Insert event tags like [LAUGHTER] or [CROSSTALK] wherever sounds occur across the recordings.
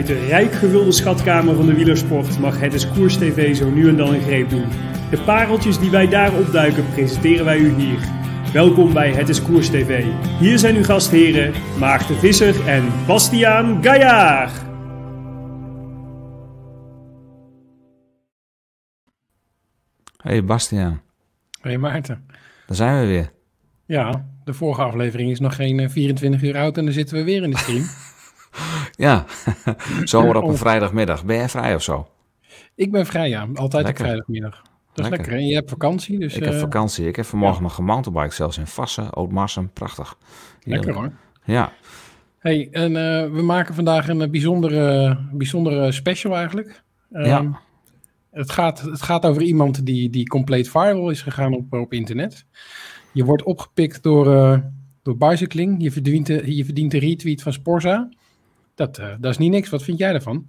Uit de rijk gevulde schatkamer van de wielersport mag het is Koers TV zo nu en dan een greep doen. De pareltjes die wij daar opduiken presenteren wij u hier. Welkom bij Het is Koers TV. Hier zijn uw gastheren Maarten Visser en Bastiaan Gaillard. Hey Bastiaan, Hey Maarten. daar zijn we weer. Ja, de vorige aflevering is nog geen eh, 24 uur oud en dan zitten we weer in de stream. [LAUGHS] Ja, [LAUGHS] zomer op een vrijdagmiddag. Ben jij vrij of zo? ik ben vrij, ja. Altijd Lekker. op vrijdagmiddag. Dat is Lekker. lekker. En je hebt vakantie, dus Ik heb eh, vakantie. Ik heb vanmorgen nog gemountainbiked, zelfs in Vassen, Oudmarsum. Prachtig. lekker hoor. Ja, Hey, en eh, we maken vandaag een eh, bijzondere, bijzondere special eigenlijk. Ehm, Ja. Het gaat, het gaat over iemand die, die compleet viral is gegaan op, op internet. Je wordt opgepikt door, door bicycling. Je verdient, de, je verdient de retweet van Sporza. Dat, eh, dat is niet niks. Wat vind jij ervan?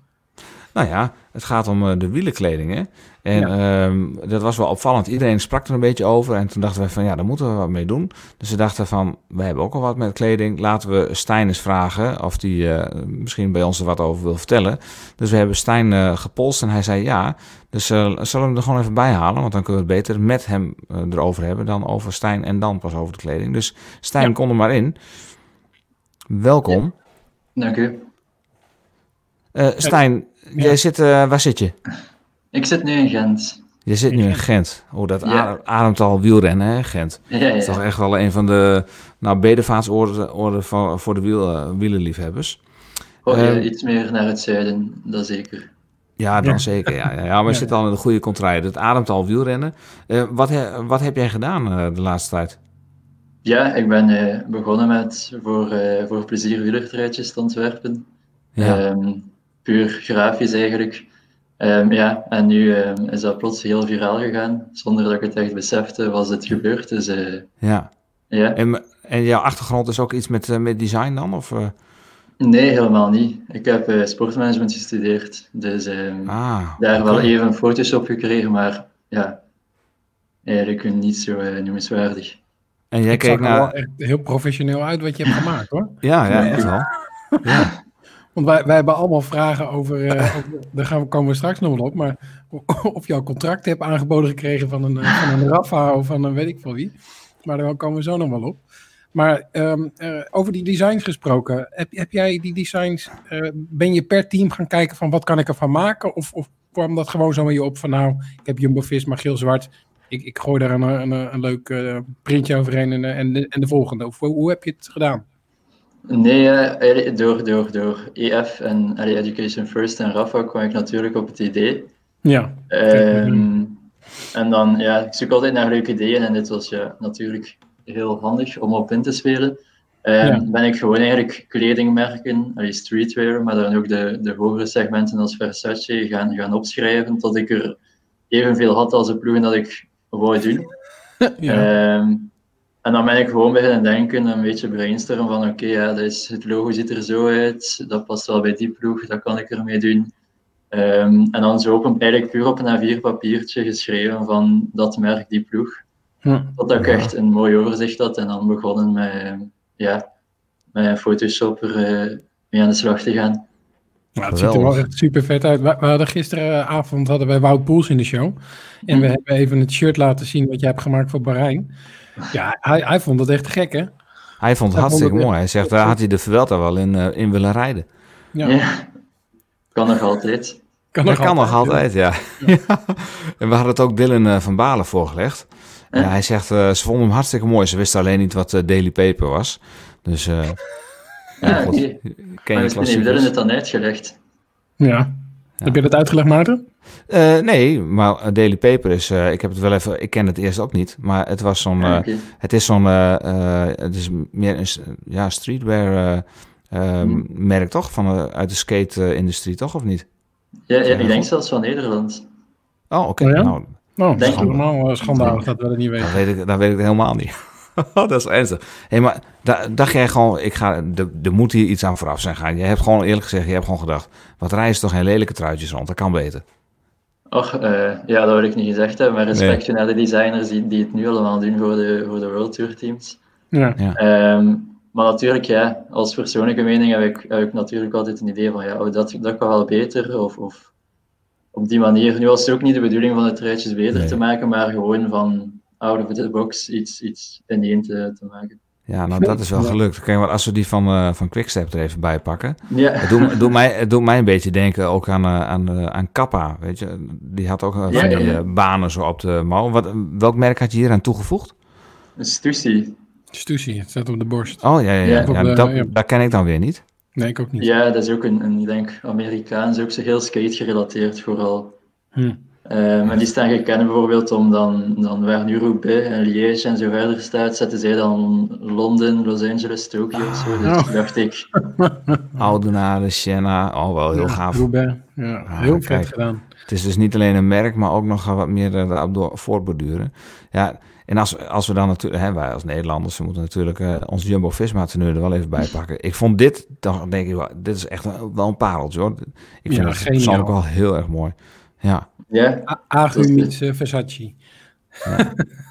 nou ja, het gaat om eh, de wielenkleding. Hè? En ehm, dat was wel opvallend. Iedereen sprak er een beetje over. En toen dachten we van ja, daar moeten we wat mee doen. Dus we dachten van, wij hebben ook al wat met kleding. Laten we Stijn eens vragen of die eh, misschien bij ons er wat over wil vertellen. Dus we hebben Stijn eh, gepolst en hij zei ja. Dus eh, zullen we hem er gewoon even bij halen? Want dan kunnen we het beter met hem erover hebben dan over Stijn en dan pas over de kleding. Dus Stijn, Ja. kom er maar in. Welkom. Dank u. Eh, Stijn, Ja. jij zit, eh, waar zit je? Ik zit nu in Gent. Je zit nu in Gent. Oh, dat Ja. adem- ademt al wielrennen, hè, Gent. Ja, Dat is toch echt wel een van de nou, bedevaartsoorden voor, voor de wiel, eh, wielerliefhebbers. Oh, ja, iets meer naar het zuiden, dat zeker. Ja, dan Ja. zeker. Ja, ja, ja maar je Ja. zit al in de goede contraille. Het ademt al wielrennen. Eh, wat, he- wat heb jij gedaan eh, de laatste tijd? Ja, ik ben eh, begonnen met voor, eh, voor plezier wielertruitjes te ontwerpen. Ja, Ehm, puur grafisch eigenlijk. Ehm, ja, en nu ehm, is dat plots heel viraal gegaan. Zonder dat ik het echt besefte, was het gebeurd. Dus eh, ja. ja, En, en jouw achtergrond is ook iets met, eh, met design dan? Of, eh? nee, helemaal niet. Ik heb eh, sportmanagement gestudeerd. Dus ehm, Ah, daar wel even foto's op gekregen, maar ja, eigenlijk niet zo eh, noemenswaardig. En jij Het zag keek er wel naar... echt heel professioneel uit wat je hebt gemaakt hoor. Ja, ja, echt wel. [LAUGHS] Ja. Want wij, wij hebben allemaal vragen over, eh, [LAUGHS] over- daar gaan we, komen we straks nog wel op, maar [LAUGHS] of je al contract hebt aangeboden gekregen van een, eh, van een [LAUGHS] Rafa of van een weet ik veel wie. Maar daar komen we zo nog wel op. Maar ehm, eh, over die designs gesproken, heb, heb jij die designs, ben je per team gaan kijken van wat kan ik ervan maken? Of, of kwam dat gewoon zo met je op van nou, ik heb Jumbo-Visma geel-zwart, ik, ik gooi daar een, een, een leuk printje overheen en, en, de, en de volgende. Of hoe, hoe heb je het gedaan? Nee, door, door, door EF en allee, Education First en Rafa kwam ik natuurlijk op het idee. Ja, Ehm, en dan, ja, ik zoek altijd naar leuke ideeën en dit was ja, natuurlijk heel handig om op in te spelen. Ehm, Ja. Ben ik gewoon eigenlijk kledingmerken, allee, streetwear, maar dan ook de, de hogere segmenten als Versace gaan, gaan opschrijven tot ik er evenveel had als de ploegen dat ik wou doen. [LAUGHS] ja. Ehm, en dan ben ik gewoon beginnen denken, een beetje brainstormen van oké, ja, dat is, het logo ziet er zo uit, dat past wel bij die ploeg, dat kan ik ermee doen. Ehm, en dan zo op een, eigenlijk puur op een A4 papiertje geschreven van dat merk, die ploeg. Hm. Totdat ik Ja. echt een mooi overzicht had en dan begonnen met, ja, met Photoshop er eh, mee aan de slag te gaan. Ja, het ziet er wel echt super vet uit. We, we hadden gisteravond hadden wij Wout Poels in de show. En we Mhm. hebben even het shirt laten zien wat jij hebt gemaakt voor Bahrein. Ja, hij, hij vond het echt gek, hè? Hij vond het hartstikke vond het mooi. Hij zegt, daar had hij de Vuelta wel in, eh, in willen rijden. Ja, Ja. Kan nog altijd. kan Dat nog kan nog altijd, ja. Ja. [LAUGHS] En we hadden het ook Dylan eh, van Balen voorgelegd. En Ja. hij zegt, eh, ze vonden hem hartstikke mooi. Ze wisten alleen niet wat eh, Daily Paper was. Dus eh Ja, goed. oké. ken je het dan uitgelegd. Ja. Heb je dat uitgelegd, Maarten? Eh, nee, maar Daily Paper is, eh, ik heb het wel even, ik ken het eerst ook niet. Maar het was zo'n, Ja, eh, het is zo'n, het is meer een ja, streetwear eh, eh, Hmm. merk toch? Van, uit de skate-industrie toch, of niet? Ja, ja, ik denk zelfs van Nederland. Oh, oké. Oh ja? Nou, Nou, dat Denk is ik. allemaal schandalig dat we dat niet weten. weet ik, dan weet ik helemaal niet. [LAUGHS] dat is ernstig. Hé, maar da- dacht jij gewoon, ik ga, er er moet hier iets aan vooraf zijn gaan. Je hebt gewoon eerlijk gezegd, je hebt gewoon gedacht, wat rijden ze toch geen lelijke truitjes rond, dat kan beter. Och, eh, ja, dat wil ik niet gezegd hebben, maar respect naar de designers die, die het nu allemaal doen voor de, voor de World Tour teams. Ja. Ja. Ehm, maar natuurlijk, ja, als persoonlijke mening heb ik, heb ik natuurlijk altijd een idee van, ja, oh, dat, dat kan wel beter, of, of op die manier. Nu was het ook niet de bedoeling van het truitjes beter Nee. te maken, maar gewoon van out of the box iets, iets ineen te, te maken. Ja, nou dat is wel gelukt. Kijk, maar als we die van, eh van Quickstep er even bij pakken. Ja, Het doet, doet mij, het doet mij een beetje denken ook aan, eh, aan, eh, aan Kappa, weet je. Die had ook van Ja, die ja. banen zo op de mouw. Wat, welk merk had je hier aan toegevoegd? Stussy. Stussy, het staat op de borst. Oh, ja, ja, ja. Ja, op ja, de- dat, ja. dat ken ik dan weer niet. Nee, ik ook niet. Ja, dat is ook een, een ik denk, Amerikaans, ook zo heel skate gerelateerd vooral. Hm. Ehm, en die staan gekend bijvoorbeeld om dan, dan waar nu Roubaix en Liège en zo verder staat, zetten zij dan Londen, Los Angeles, Tokio of zo. Dus Oh. dacht ik, [LAUGHS] Oudenaarde, Siena, oh wel heel Ja, gaaf. Roubaix. Ja, Ah, heel vet kijk. gedaan. Het is dus niet alleen een merk, maar ook nog wat meer eh, daarop door voortborduren. Ja, en als, als we dan natuurlijk, hè, wij als Nederlanders, we moeten natuurlijk eh, ons Jumbo-Visma teneur er wel even bij pakken. Ik vond dit, dan denk ik, wel, dit is echt wel een pareltje hoor. Ik vind Ja, het persoonlijk wel heel erg mooi. Ja. Ja, Agu meets eh, Versace.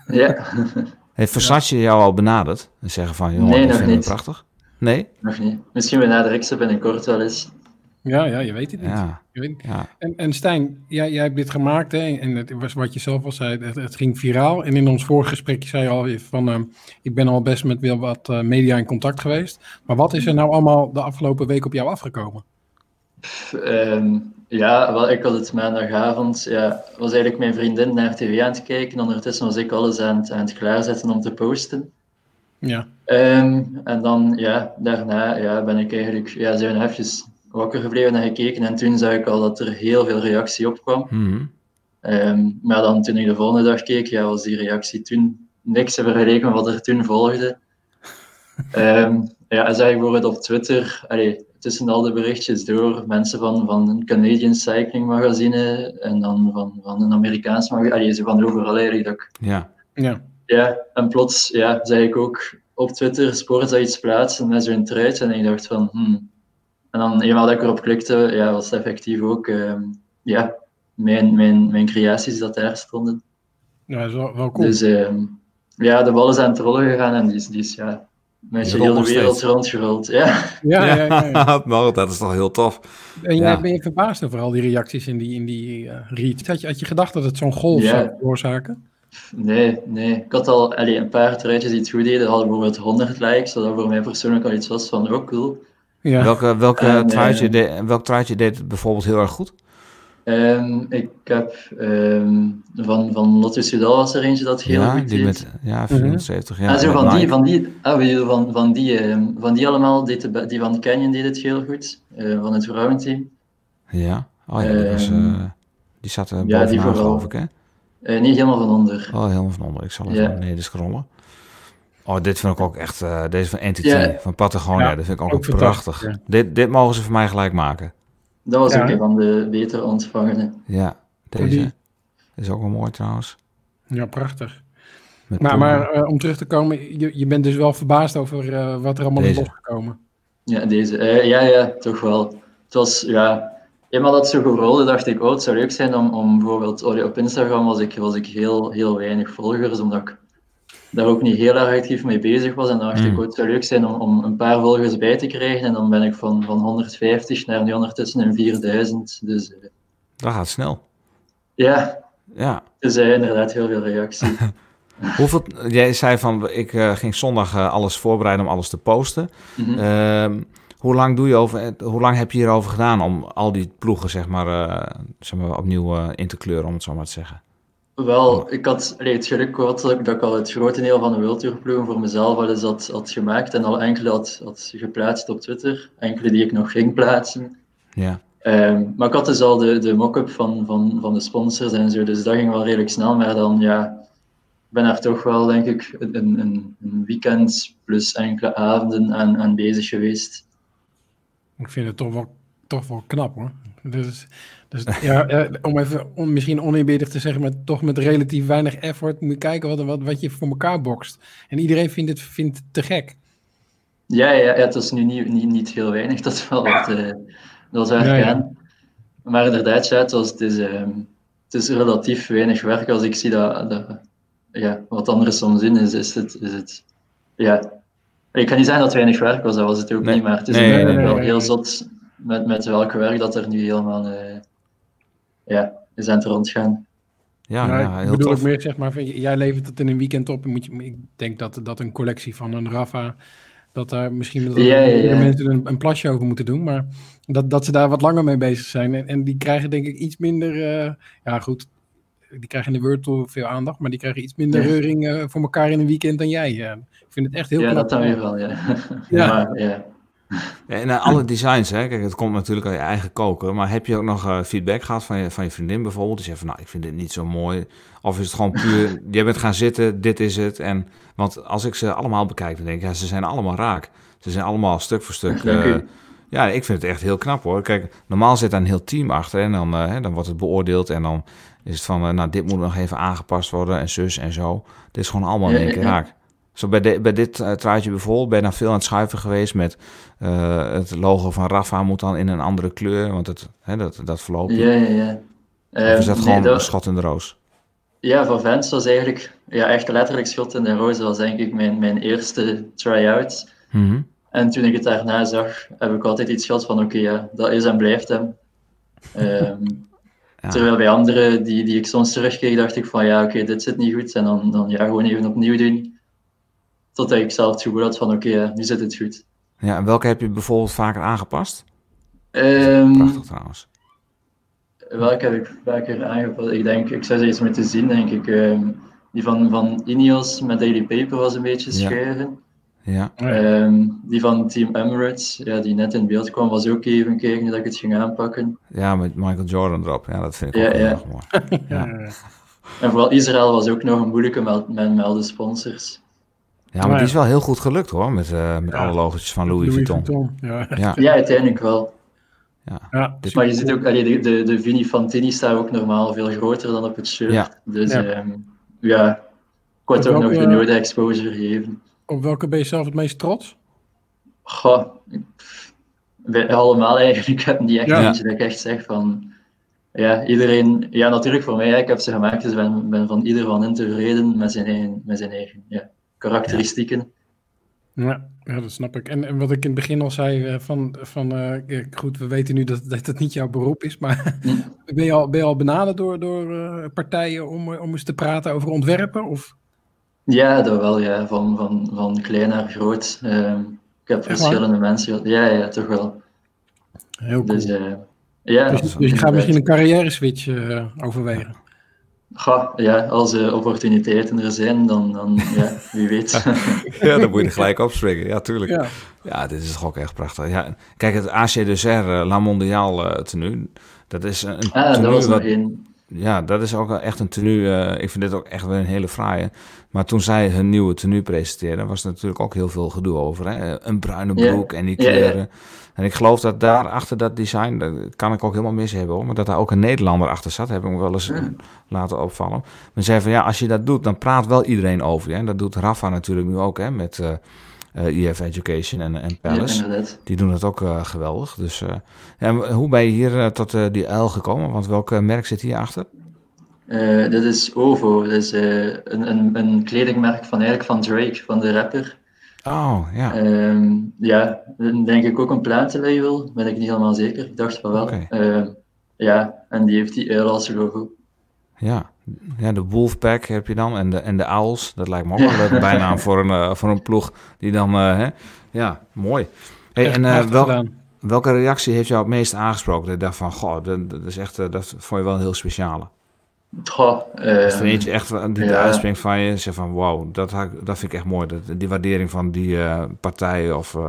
ja, [LAUGHS] Heeft Versace jou al benaderd? En zeggen van, joh, Nee, dat vind ik niet. prachtig? Nee? nog niet. Misschien benader ik ze binnenkort wel eens. Ja, ja, je weet het niet. Ja, Je weet- ja. En, en Stijn, jij, jij hebt dit gemaakt hè, en het was wat je zelf al zei, het, het ging viraal. En in ons vorige gesprek zei je al van, ehm, ik ben al best met wel wat eh, media in contact geweest. Maar wat is er nou allemaal de afgelopen week op jou afgekomen? Pff, ehm, ja, wel, ik had het maandagavond, ja, was eigenlijk mijn vriendin naar tv aan het kijken. Ondertussen was ik alles aan het, aan het klaarzetten om te posten. Ja, Ehm, en dan, ja, daarna ja, ben ik eigenlijk, ja, zijn wakker gebleven en gekeken. En toen zag ik al dat er heel veel reactie op kwam. Mhm. Ehm, maar dan toen ik de volgende dag keek, ja, was die reactie toen niks te vergelijken met wat er toen volgde. [LAUGHS] Ja, en zag ik bijvoorbeeld op Twitter, allee, tussen al de berichtjes door, mensen van, van een Canadian Cycling magazine en dan van, van een Amerikaans magazine, ze van overal eigenlijk. Dat ik, Ja. ja. ja, en plots ja, zag ik ook op Twitter Sporza iets plaatsen met zo'n truit en ik dacht van, hmm. En dan eenmaal dat ik erop klikte, ja, was het effectief ook, ehm, ja, mijn, mijn, mijn creaties dat daar stonden. ja dat is wel, wel cool. Dus ehm, ja, de bal is aan het rollen gegaan en die is, die is ja, met Die je rolt hele nog wereld rondgerold. Ja. ja, ja, ja, ja. nou, [LAUGHS] dat is toch heel tof. En jij Ja. ben je verbaasd over al die reacties in die, in die eh read. Had je, had je gedacht dat het zo'n golf Ja. zou veroorzaken? Nee, nee. Ik had al allee, een paar truitjes die het goed deden, hadden bijvoorbeeld 100 likes, wat voor mij persoonlijk al iets was van, oh cool. Ja. Welke, welke En, truitje eh, deed, welk truitje deed het bijvoorbeeld heel erg goed? Ehm, ik heb ehm, van, van Lotto Soudal was er eentje dat heel ja, goed die met ja, 470. Ja, ah, zo en van die, van die, ah, van, van die, ehm, van die allemaal, deed de, be- die van Canyon deed het heel goed, eh, van het vrouwenteam. Ja, oh ja, dat was, eh, die zat er ja, bovenaan, die vooral. geloof ik, hè? Eh, niet helemaal van onder. Oh, helemaal van onder. Ik zal even Ja. naar beneden scrollen. Oh, dit vind ik ook echt, eh, deze van Entity, Ja. van Patagonia, Ja, dat vind ik ook, ook prachtig. ja. Dit, dit mogen ze voor mij gelijk maken. Dat was Ja, ook een van de beter ontvangene. Ja, deze is ook wel mooi trouwens. ja, prachtig. Met Maar, Puma. maar eh, om terug te komen, je, je bent dus wel verbaasd over eh, wat er allemaal Deze. is losgekomen. Ja, deze. Eh, ja, ja, toch wel. Het was, ja... Eenmaal dat zo gerolde, dacht ik, oh, het zou leuk zijn om, om bijvoorbeeld... Oh, ja, op Instagram was ik, was ik heel, heel weinig volgers, omdat ik daar ook niet heel erg actief mee bezig was. En dan dacht Mm. ik, oh, het zou leuk zijn om, om een paar volgers bij te krijgen. En dan ben ik van, van 150 naar nu ondertussen een 4000. Dus eh, Dat gaat snel. ja, Ja. dus eh, inderdaad heel veel reactie. [LAUGHS] Hoeveel, jij zei van, ik eh, ging zondag alles voorbereiden om alles te posten. Mhm. Ehm, hoe lang doe je over, hoe lang heb je hierover gedaan om al die ploegen zeg maar, zeg maar opnieuw in te kleuren, om het zo maar te zeggen? Wel, ik had allee, het geluk gehad dat ik, dat ik al het grote deel van de World Tour ploegen voor mezelf al eens had, had gemaakt en al enkele had, had geplaatst op Twitter. Enkele die ik nog ging plaatsen. Ja. Ehm, maar ik had dus al de, de mock-up van, van, van de sponsors en zo, dus dat ging wel redelijk snel. Maar dan, ja, ik ben er toch wel, denk ik, een, een, een weekend plus enkele avonden aan, aan bezig geweest. Ik vind het toch wel, toch wel knap hoor. Dus, dus [LAUGHS] ja, eh, om even om, misschien oneerbiedig te zeggen, maar toch met relatief weinig effort moet je kijken wat, wat, wat je voor elkaar bokst. En iedereen vindt het, vindt het te gek. Ja, ja, ja, het was nu niet, niet, niet heel weinig, dat is wel wat, eh, dat was waar Ja. Maar inderdaad, ja, het, was, het, is, ehm, het is relatief weinig werk. Als ik zie dat, dat ja, wat anderen soms in is, is het, is het ja, Ik kan niet zeggen dat het weinig werk was, dat was het ook Nee. niet, maar het is Nee, inderdaad nee, wel nee, heel nee. zot met, met welk werk dat er nu helemaal eh, ja, is aan het rondgaan. Ja, Nou, ja, ik heel bedoel tof. ook meer, zeg maar, jij levert het in een weekend op. en Moet je, ik denk dat, dat een collectie van een Rafa, dat daar misschien dat Ja, ja, ja. mensen een, een plasje over moeten doen. Maar dat, dat ze daar wat langer mee bezig zijn. En, en die krijgen denk ik iets minder, eh, ja goed, die krijgen in de World Tour veel aandacht. Maar die krijgen iets minder Ja. reuring eh, voor elkaar in een weekend dan jij. ik vind het echt heel ja, knap. dat dan weer wel, ja. Ja. [LAUGHS] Maar, ja. [LAUGHS] En eh, alle designs, hè? Kijk, het komt natuurlijk uit je eigen koker. Maar heb je ook nog eh, feedback gehad van je, van je vriendin bijvoorbeeld? Die zegt van, nou, ik vind dit niet zo mooi. Of is het gewoon puur, [LAUGHS] jij bent gaan zitten, dit is het. En, want als ik ze allemaal bekijk, dan denk ik, ja, ze zijn allemaal raak. Ze zijn allemaal stuk voor stuk. [LAUGHS] Eh, ja, ik vind het echt heel knap hoor. Kijk, normaal zit daar een heel team achter en dan, hè, dan wordt het beoordeeld. En dan is het van, nou, dit moet nog even aangepast worden en zus en zo. Dit is gewoon allemaal in één keer raak. Zo bij, de, bij dit uh, truitje bijvoorbeeld ben je dan veel aan het schuiven geweest met uh, het logo van Rafa moet dan in een andere kleur, want het, hè, dat, dat verloopt. Ja, ja, ja. Of is dat Eh, gewoon nee, dat- een schot in de roos? Ja, voor Vans was eigenlijk ja, echt letterlijk schot in de roos. Dat was denk ik mijn, mijn eerste try-out. Mhm. En toen ik het daarna zag, heb ik altijd iets gehad van oké, ja, dat is en blijft hem. Ehm, [LAUGHS] Ja. Terwijl bij anderen die, die ik soms terugkeek, dacht ik van ja, oké, dit zit niet goed. En dan, dan ja, gewoon even opnieuw doen. Totdat ik zelf het gevoel had van oké, nu zit het goed. Ja, en welke heb je bijvoorbeeld vaker aangepast? Ehm, Prachtig trouwens. welke heb ik vaker aangepast? Ik denk, ik zou ze eens moeten zien, denk ik. Ehm, die van, van Ineos met Daily Paper was een beetje Ja. schuiven. Ja, Ehm, die van Team Emirates, ja, die net in beeld kwam, was ook even kijken dat ik het ging aanpakken. ja, met Michael Jordan erop. Ja, dat vind ik Ja, ook heel ja. erg mooi. [LAUGHS] Ja. En vooral Israël was ook nog een moeilijke met, met, met al de sponsors. Ja, maar die is wel heel goed gelukt hoor, met, eh, met Ja. alle logotjes van Louis, Vuitton. Ja. Ja, Ja, uiteindelijk wel. Ja, Dus- Maar je ziet ook, allee, de, de, de Vini Fantini staat ook normaal veel groter dan op het shirt. Ja. Dus Ja. ja, ik word ook nog de nodige exposure gegeven. Op welke ben je zelf het meest trots? Goh, bij allemaal eigenlijk. [LAUGHS] Ik heb niet echt Ja. eentje dat ik echt zeg van... Ja, iedereen... Ja, natuurlijk voor mij, ik heb ze gemaakt, dus ik ben, ben van ieder van hen tevreden met zijn eigen, met zijn eigen ja, karakteristieken. Ja, ja, dat snap ik. En, en wat ik in het begin al zei, eh, van, van eh, goed, we weten nu dat, dat het niet jouw beroep is, maar Hm. [LAUGHS] ben, je al, ben je al benaderd door, door eh, partijen om, om eens te praten over ontwerpen? Of? Ja, dat wel, ja. Van, van, van klein naar groot. Ehm, ik heb verschillende mensen. Ja, ja, toch wel. Heel cool. Dus, ja. dus, dus je gaat misschien een carrière switch overwegen. Goh, ja, als er opportuniteiten er zijn, dan, dan ja, wie weet. [LAUGHS] ja dan moet je er gelijk opspringen. Ja, tuurlijk. Ja, Ja, dit is toch ook echt prachtig. Ja, kijk, het AC Dessert uh, La Mondiale uh, tenue, dat is een ah, tenue dat was wat- nog één. Ja, dat is ook wel echt een tenue. eh, ik vind dit ook echt wel een hele fraaie. Maar toen zij hun nieuwe tenue presenteerden, was er natuurlijk ook heel veel gedoe over. Hè? Een bruine broek en die kleuren. En ik geloof dat daar achter dat design, dat kan ik ook helemaal mis hebben hoor, maar dat daar ook een Nederlander achter zat, heb ik me wel eens laten opvallen. Men zei van ja, als je dat doet, dan praat wel iedereen over je. En dat doet Rafa natuurlijk nu ook hè, met eh eh, EF Education en, en Palace. Die doen het ook eh, geweldig. Dus, eh, en hoe ben je hier tot die uil gekomen? Want welk merk zit hier achter? Dit is OVO, dat is een, een, een kledingmerk van, eigenlijk van Drake, van de rapper. Oh, ja. Ehm, ja, dan denk ik ook een plantenlabel, ben ik niet helemaal zeker. Ik dacht van wel. Ehm, ja, en die heeft die uil als logo. Ja. ja, de Wolfpack heb je dan en de, en de Owls. Dat lijkt me ook wel een leuke [LAUGHS] bijnaam voor een, eh, voor een ploeg die dan... eh, hè? Ja, mooi. Hey, echt en eh, wel, welke reactie heeft jou het meest aangesproken? Dat je dacht van, goh, dat, dat is echt, dat vond je wel een heel speciale. Goh, eh, er eentje echt die ja. van je? Zeg van, wow, dat, dat vind ik echt mooi. Dat, die waardering van die eh partij of eh,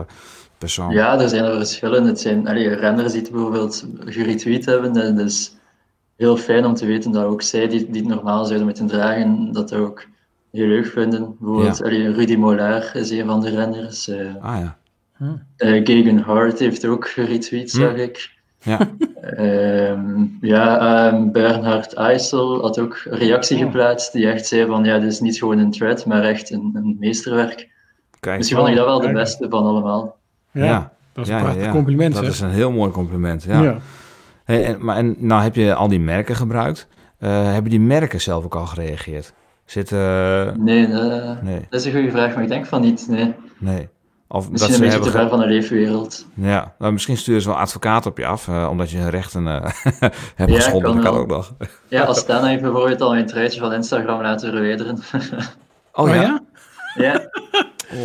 persoon. Ja, er zijn er verschillen. Het zijn allee, renners die het bijvoorbeeld geretweet hebben. Dat is heel fijn om te weten dat ook zij, die, die het normaal zouden moeten dragen, dat ook heel leuk vinden. Bijvoorbeeld Ja. allee, Rudy Mollard is een van de renners. eh Ah ja. eh, Gegan Hart heeft ook geretweet, Hm. zag ik. Ja. [LAUGHS] Ehm, ja, ehm, Bernhard Eisel had ook een reactie Oh. geplaatst die echt zei van ja, dit is niet gewoon een thread, maar echt een, een meesterwerk. Kijk, Misschien vond ik dat wel de kijk. beste van allemaal. Ja, ja. dat is een prachtig ja. compliment, Dat zeg. is een heel mooi compliment, ja. Hey, en, maar en, nou heb je al die merken gebruikt. Eh, hebben die merken zelf ook al gereageerd? Zit, eh, Nee, nee, dat is een goede vraag, maar ik denk van niet. Nee. nee. Of Misschien dat een ze beetje hebben te ge- ver van de leefwereld. Ja, nou, misschien sturen ze wel advocaat op je af, eh, omdat je hun rechten eh [LAUGHS] hebt Ja, geschonden. kan Dat kan wel. ook nog. Ja, als Stana heeft bijvoorbeeld al mijn truitje van Instagram laten verwijderen. [LAUGHS] Oh, ja? ja,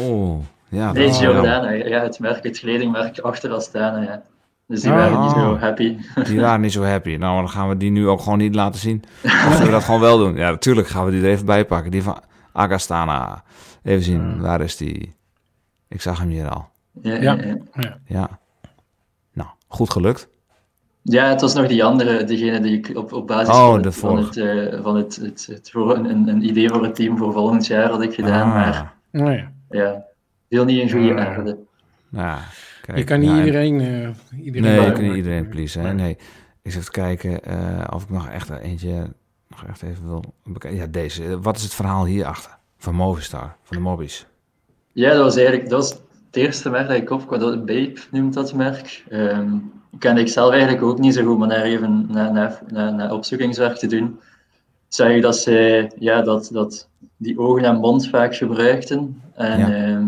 Oh, ja. nee, Giordana. Ja, het merk, het kledingmerk achter Astana, ja. Dus die Ah. waren niet zo happy. jammer. Die waren niet zo happy. Nou, dan gaan we die nu ook gewoon niet laten zien. Of [LAUGHS] zullen we dat gewoon wel doen? Ja, natuurlijk gaan we die er even bij pakken. Die van Agastana. Even zien, waar is die? Ik zag hem hier al. Ja, Ja. ja. ja. Ja. Ja. Nou, goed gelukt. Ja, het was nog die andere, degene die ik op, op basis Oh, van, het, van, het, eh, van het, het, het voor een, een idee voor het team voor volgend jaar had ik gedaan. Ah, Maar Nou ja. ja, viel niet in goede Ah. aarde. nou, kijk, Je kan niet iedereen... eh, iedereen Nee, je maken. kan niet iedereen pleasen. Hè? Nee. Nee. Ik zit te kijken eh, of ik nog echt eentje nog echt even wil bekijken. Ja, deze. Wat is het verhaal hierachter? Van Movistar, van de Mobbies. Ja, dat was eigenlijk dat was het eerste merk dat ik opkwam. Dat Babe noemt dat merk. Ehm kende ik zelf eigenlijk ook niet zo goed, maar naar even naar, naar, naar, naar opzoekingswerk te doen, zag ik dat ze ja, dat, dat die ogen en mond vaak gebruikten. En Ja. ja.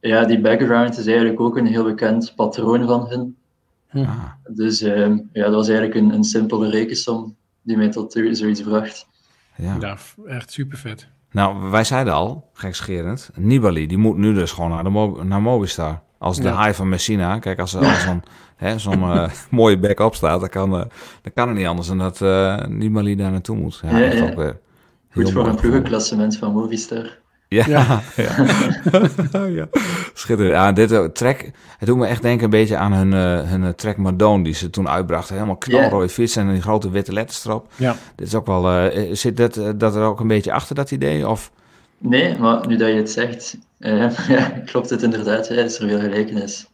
Ja, die background is eigenlijk ook een heel bekend patroon van hun. Hm. Ah, Dus ehm, ja, dat was eigenlijk een, een simpele rekensom die mij tot zoiets bracht. ja. Ja, echt super vet. Nou, wij zeiden al, gekscherend, Nibali, die moet nu dus gewoon naar, de Mo- naar Movistar. Als de Ja. high van Messina. Kijk, als er als zo'n hè, zo'n eh, [LAUGHS] mooie back-up staat, dan kan, eh, dan kan het niet anders dan dat eh Nibali daar naartoe moet. Ja, ja. ook weer Goed voor een ploegenklassement van Movistar. Ja, ja. [LAUGHS] Ja. [LAUGHS] ja. Schitterend. Ja, dit eh, track, het doet me echt denken een beetje aan hun, eh, hun eh, track Madone die ze toen uitbrachten. Helemaal knalrooie fiets en die grote witte letters erop. Ja. Dit is ook wel, zit dat, dat er ook een beetje achter dat idee? Of? Nee, maar nu dat je het zegt, [LAUGHS] ja, klopt het inderdaad. Ja, is er veel gelijkenis.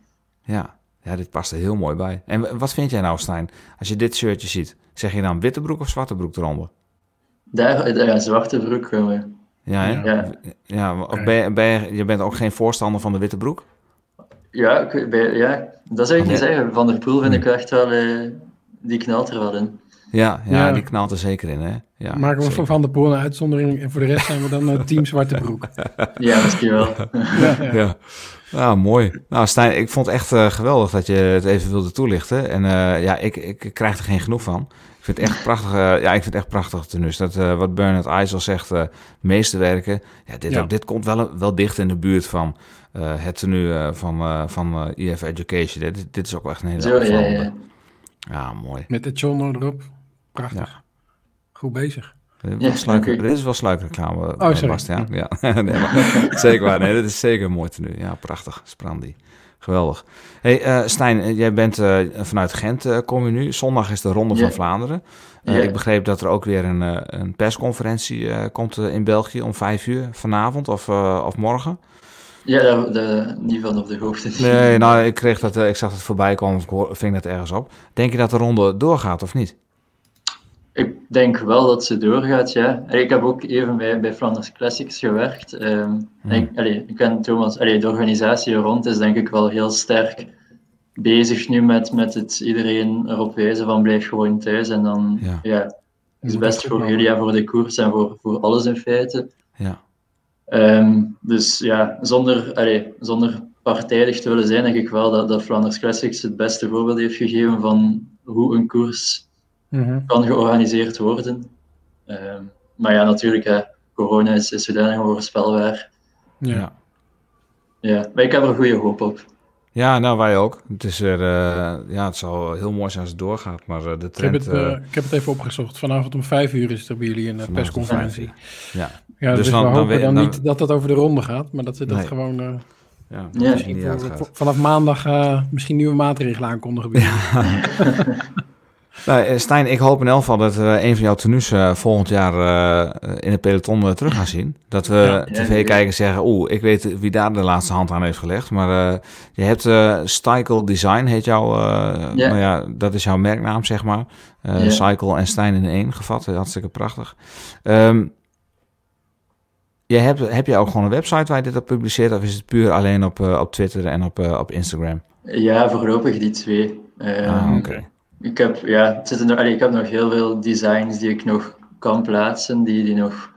Ja. ja, dit past er heel mooi bij. En wat vind jij nou, Stijn, als je dit shirtje ziet? Zeg je dan witte broek of zwarte broek eronder? Daar, ja, zwarte broek. eh, Ja, hè? Ja. Ben je, ben je, je bent ook geen voorstander van de witte broek? ja, ik- bij, ja dat zou ik niet zeggen. Van der Poel vind ik echt wel, eh, die knalt er wel in. Ja, ja, Ja. die knalt er zeker in, hè? Ja, Maken we zeker. van Van de Poel een uitzondering en voor de rest zijn we dan eh, team Zwarte Broek. [LAUGHS] Ja, misschien wel. [LAUGHS] Ja, ja. Ja. Nou, mooi. Nou, Stijn, ik vond het echt eh, geweldig dat je het even wilde toelichten. En eh, ja, ik, ik krijg er geen genoeg van. Ik vind het echt prachtig. eh, ja, ik vind het echt prachtig tenues. Dat eh, wat Bernard IJssel zegt, eh meesterwerken. Ja, dit, Ja. Ook, dit komt wel, wel dicht in de buurt van eh, het tenue eh, van, eh, van eh, EF Education. Dit, dit is ook wel echt een hele Zo, ja, opvallende. ja. Ja, mooi. Met de Chono erop. Prachtig. Ja. Goed bezig. Dit is Ja, sluik-. Dit is wel sluikreclame, Oh, sorry. Bastiaan. Ja, [LAUGHS] nee, maar, zeker waar. Nee, dit is zeker een mooi tenue. Ja, prachtig. Sprandi. Geweldig. Hey, eh, Stijn, eh, jij bent eh, vanuit Gent, kom je nu. Zondag is de Ronde van Vlaanderen. Ik begreep dat er ook weer een, een persconferentie komt in België om vijf uur vanavond of, of morgen. Ja, daar, daar niet van op de hoogte. Nee, nou, ik, kreeg dat, ik zag het voorbij komen, of ik hoor- ving dat ergens op. Denk je dat de ronde doorgaat of niet? Ik denk wel dat ze doorgaat, ja. Ik heb ook even bij, bij Flanders Classics gewerkt. Ehm, en ik, allee, ik ken Thomas, allee, de organisatie er rond is denk ik wel heel sterk bezig nu met, met het iedereen erop wijzen van blijf gewoon thuis. En dan, Ja. ja, het is best voor ook jullie en voor de koers en voor, voor alles in feite. Ja. Ehm, dus ja, zonder, allee, zonder partijdig te willen zijn, denk ik wel dat, dat Flanders Classics het beste voorbeeld heeft gegeven van hoe een koers Mhm. kan georganiseerd worden. Ehm, maar ja, natuurlijk, hè, corona is, is zodanig onvoorspelbaar. Ja. Ja. Ja, maar ik heb er goede hoop op. Ja, nou wij ook. Het is er, eh, ja, het zou heel mooi zijn als het doorgaat, maar eh, de Ik, heb trend... het, eh, ik heb het even opgezocht. Vanavond om vijf uur is er bij jullie een persconferentie. ja, Ja, Dus dus, dan- we dan hopen weet- dan, dan- niet dat dat over de ronde gaat, maar dat ze dat Nee. gewoon eh, ja, Ja. voor- vanaf maandag eh, misschien nieuwe maatregelen aankondigen. jullie. [LAUGHS] [LAUGHS] Nou, eh, Stijn, ik hoop in elk geval dat we een van jouw tenues eh, volgend jaar eh, in het peloton terug gaan zien. Dat we Ja. tv-kijkers zeggen, oeh, ik weet wie daar de laatste hand aan heeft gelegd. Maar je hebt Cycle Design, heet jouw, Ja. nou ja, dat is jouw merknaam, zeg maar. Ja. Cycle en Stijn in één gevat, hartstikke prachtig. Ehm je hebt, heb je ook gewoon een website waar je dit op publiceert? Of is het puur alleen op, op Twitter en op, op Instagram? Ja, voorlopig die twee. Ehm, Ah, oké. Ik, heb, ja, het zitten nog, allee, ik heb nog heel veel designs die ik nog kan plaatsen, die, die nog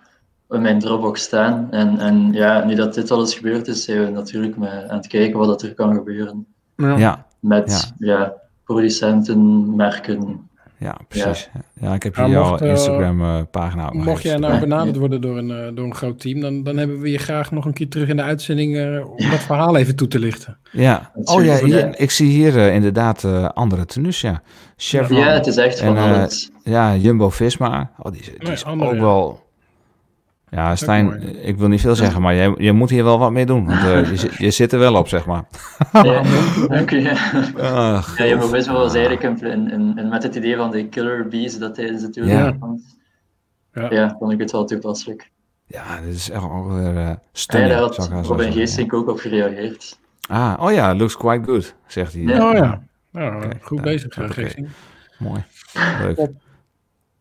in mijn Dropbox staan. En, en ja, nu dat dit alles gebeurd is, zijn we natuurlijk met, aan het kijken wat dat er kan gebeuren. Ja, Met ja. producenten, merken. ja precies. Ja. ik heb Maar hier jouw mocht, eh, Instagram-pagina ook nog Mocht jij nou benaderd worden door een, eh, door een groot team, dan, dan hebben we je graag nog een keer terug in de uitzending eh, om dat verhaal even toe te lichten. Ja, oh ja, hier, ik zie hier eh, inderdaad eh, andere tenues, ja. Chevron, Ja, het is echt van En, eh, alles. ja, Jumbo-Visma. Oh, die, is- die Ja, is andere, ook ja. wel... Ja, Stijn, ik wil niet veel zeggen, maar jij, je moet hier wel wat mee doen. Want eh, je, zit- je zit er wel op, zeg maar. Ja, dank. Ja, Ach, ja Jumbo Visma was eigenlijk een, een, een, een- met het idee van de killer bees dat tijdens de Tour Ja. Ja. Ja, vond ik het wel toepasselijk. ja, dit is echt ook weer uh, stunning, daar had wel Robin Geesink ook op gereageerd. ja. Ah, oh ja, looks quite good, zegt hij. Ja. Oh ja, nou, goed nou, bezig. eh. Mooi. Leuk. Top.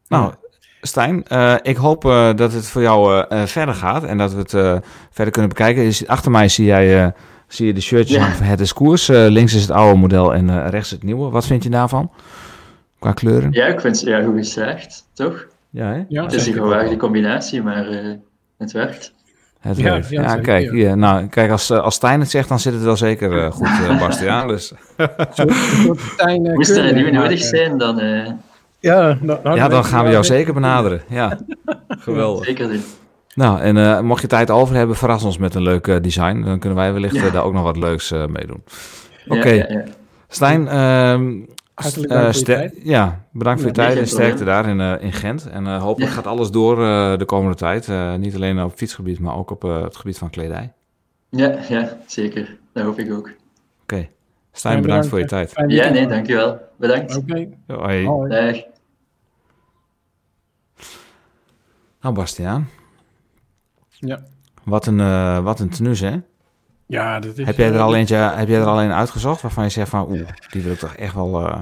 Nou, Stijn, eh, ik hoop eh, dat het voor jou verder gaat en dat we het eh, verder kunnen bekijken. Achter mij zie, jij, eh, zie je de shirtjes Ja. van Het is Koers. Eh, links is het oude model en eh, rechts het nieuwe. Wat vind je daarvan? Qua kleuren? Ja, ik vind het ja, goed geslaagd, toch? Ja, hè? Ja, Het is een gewaagde combinatie, maar eh, het werkt. Het Ja, ja, kijk, ja. hier, nou, kijk als, eh, als Stijn het zegt, dan zit het wel zeker eh, goed, eh [LAUGHS] Bastiaan. Dus, Stijn, Moest er nieuwe nodig zijn, dan eh, Ja, nou, ja, dan gaan we jou zeker. benaderen. Ja, [LAUGHS] geweldig. zeker doen. Nou, en eh, mocht je tijd over hebben, verras ons met een leuk design. Dan kunnen wij wellicht Ja. daar ook nog wat leuks eh, mee doen. Oké. ja, ja. Stijn, ehm, Hartelijk eh, dank voor je ster- tijd. Ja, bedankt voor je tijd en sterkte daar in, eh, in Gent. En eh, hopelijk Ja. gaat alles door eh, de komende tijd. Eh, niet alleen op fietsgebied, maar ook op eh, het gebied van kledij. Ja, ja, zeker. Dat hoop ik ook. Oké. Stijn, Ja, bedankt voor je tijd. Ja, nee, dankjewel. Bedankt. Oké. Hoi. Hoi. Dag. Nou, Bastiaan, Ja. wat een, eh wat een tenue, hè? Ja, dat is... Heb jij, er al eentje, heb jij er al een uitgezocht waarvan je zegt van... Oeh, die wil ik toch echt wel... eh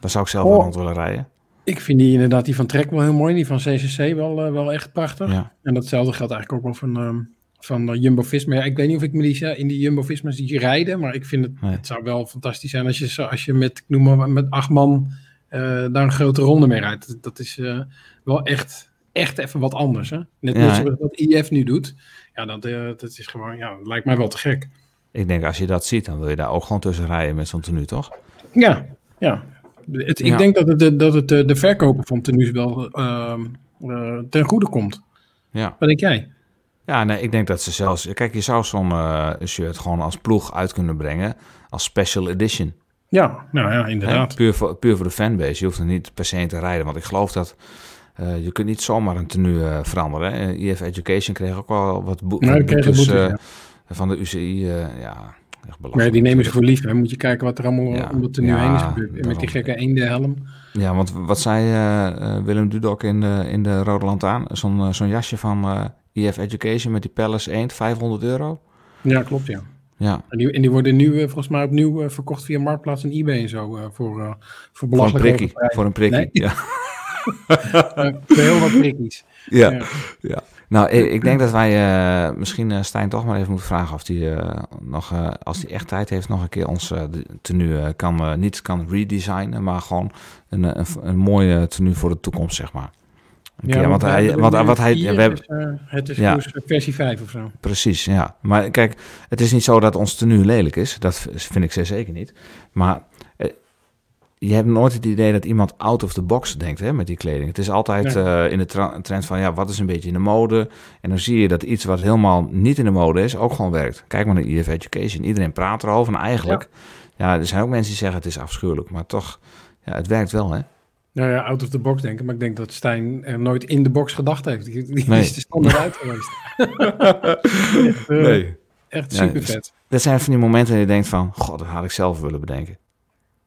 daar zou ik zelf wel Oh. rond willen rijden. Ik vind die inderdaad, die van Trek wel heel mooi. Die van CCC wel, eh, wel echt prachtig. Ja. En datzelfde geldt eigenlijk ook wel van, ehm van eh, Jumbo-Visma. Ja, ik weet niet of ik me die, in die Jumbo-Visma zie rijden, maar ik vind het, Nee. het zou wel fantastisch zijn als je, als je met, ik noem maar, met acht man daar een grote ronde mee rijdt. Dat, is wel echt, echt even wat anders. Hè? Net, Ja, wat IF nu doet. Ja, dat, eh, dat is gewoon, ja, dat lijkt mij wel te gek. Ik denk, als je dat ziet, dan wil je daar ook gewoon tussen rijden met zo'n tenue, toch? Ja, ja. Het, ik Ja. denk dat het, de- dat het de, de verkoper van tenues wel ehm, eh, ten goede komt. Ja. Wat denk jij? Ja, nee, ik denk dat ze zelfs... Kijk, je zou zo'n eh, shirt gewoon als ploeg uit kunnen brengen. Als special edition. Ja, nou ja, inderdaad. Puur, voor, puur voor de fanbase. Je hoeft er niet per se in te rijden. Want ik geloof dat... eh, je kunt niet zomaar een tenue eh, veranderen. Hè? IF Education kreeg ook wel wat boe- Nou, boetes eh, ja. van de UCI. eh, ja, echt belachelijk. Maar die nemen ze voor lief. Hè. Moet je kijken wat er allemaal Ja. om het nu Ja, heen is gebeurd. Met die gekke eendenhelm. Ja, want wat zei eh, eh, Willem Dudok in de, in de Rode Lantaarn? Zo'n eh, zo'n jasje van eh IF Education met die Palace Eend, 500 euro. Ja, klopt, ja. Ja, En die, en die worden nu eh, volgens mij opnieuw eh, verkocht via Marktplaats en eBay en zo. eh, voor, eh voor voor een belachelijk prikkie. Voor een prikkie, Nee. ja. [LAUGHS] [LAUGHS] Heel wat prikkies. ja. Ja. Ja. Nou, ik, ik denk dat wij eh, misschien eh, Stijn toch maar even moeten vragen of hij nog, eh, als hij echt tijd heeft, nog een keer ons tenue kan, niet kan redesignen, maar gewoon een, een, een mooie tenue voor de toekomst, zeg maar. Keer, want hij, nu wat hij, we hebben, het is Ja. versie 5 of zo. Precies, ja. Maar kijk, het is niet zo dat ons tenue lelijk is. Dat vind ik zeer zeker niet. Maar je hebt nooit het idee dat iemand out of the box denkt hè, met die kleding. Het is altijd Nee. eh, in de trend van, ja, wat is een beetje in de mode? En dan zie je dat iets wat helemaal niet in de mode is, ook gewoon werkt. Kijk maar naar EF Education. Iedereen praat erover. En eigenlijk, ja. er zijn ook mensen die zeggen het is afschuwelijk. Maar toch, ja, het werkt wel, hè? Nou ja, out of the box denken. Maar ik denk dat Stijn er nooit in de box gedacht heeft. Die, Nee. is er standaard uit geweest. [LAUGHS] echt, eh, echt Ja, super dus- vet. Dat zijn van die momenten dat je denkt van, god, dat had ik zelf willen bedenken.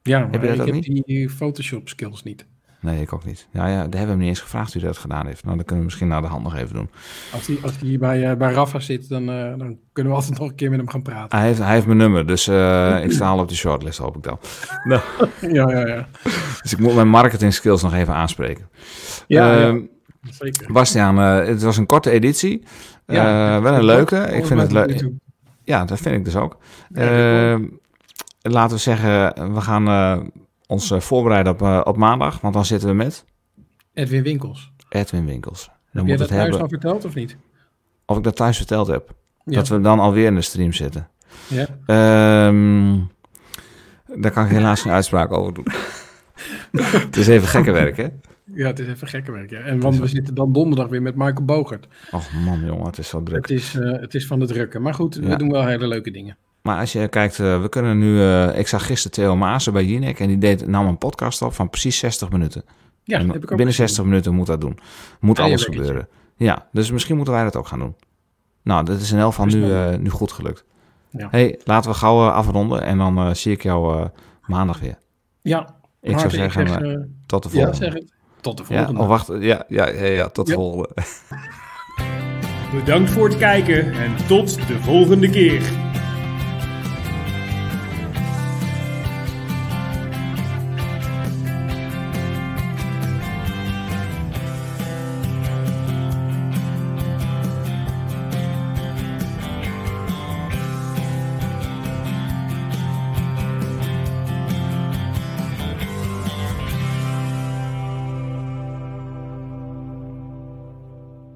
Ja, je maar dat ik ook heb niet? die Photoshop skills niet. Nee, ik ook niet. Ja, ja, daar hebben we hem niet eens gevraagd wie dat gedaan heeft. Nou, dat kunnen we misschien naar de hand nog even doen. Als die, als die hier bij, eh, bij Rafa zit, dan, eh, dan kunnen we altijd nog een keer met hem gaan praten. Hij heeft, hij heeft mijn nummer, dus eh, ik sta al op de shortlist, hoop ik dan. [LAUGHS] Ja, ja, ja. Dus ik moet mijn marketing skills nog even aanspreken. Ja, ja, Ehm, zeker. Bastiaan, het was een korte editie. Ja, wel een leuke. Ik vind het leuk. Ja, dat vind ik dus ook. Ja, laten we zeggen, we gaan eh, ons eh, voorbereiden op, eh, op maandag, want dan zitten we met Edwin Winkels. Edwin Winkels. Dan Heb moet dat het thuis hebben. al verteld of niet? of ik dat thuis verteld heb. Ja. Dat we dan alweer in de stream zitten. Ja. Ehm, daar kan ik helaas geen uitspraak over doen. [LAUGHS] het is even gekke werk, hè? ja, het is even gekke werk. Ja. En want we zitten dan donderdag weer met Michael Bogert. Och man, jongen, het is zo druk. Het is, eh, het is van het drukken. Maar goed, we doen wel hele leuke dingen. Maar als je kijkt, eh, we kunnen nu... eh, ik zag gisteren Theo Maassen bij Jinek en die deed, nam een podcast op van precies 60 minuten. Ja, heb ik ook binnen gezien. 60 minuten moet dat doen. Moet Ja, alles gebeuren. Ja, dus misschien moeten wij dat ook gaan doen. Nou, dat is in elk geval nu, eh, nu goed gelukt. Ja. hey, laten we gauw afronden en dan zie ik jou maandag weer. Ja, Ik zou zeggen, zeg, tot de ja, volgende. zeg het. Tot de Ja, volgende. oh, wacht. Ja, ja, ja, ja tot de Ja. volgende. Bedankt voor het kijken en tot de volgende keer.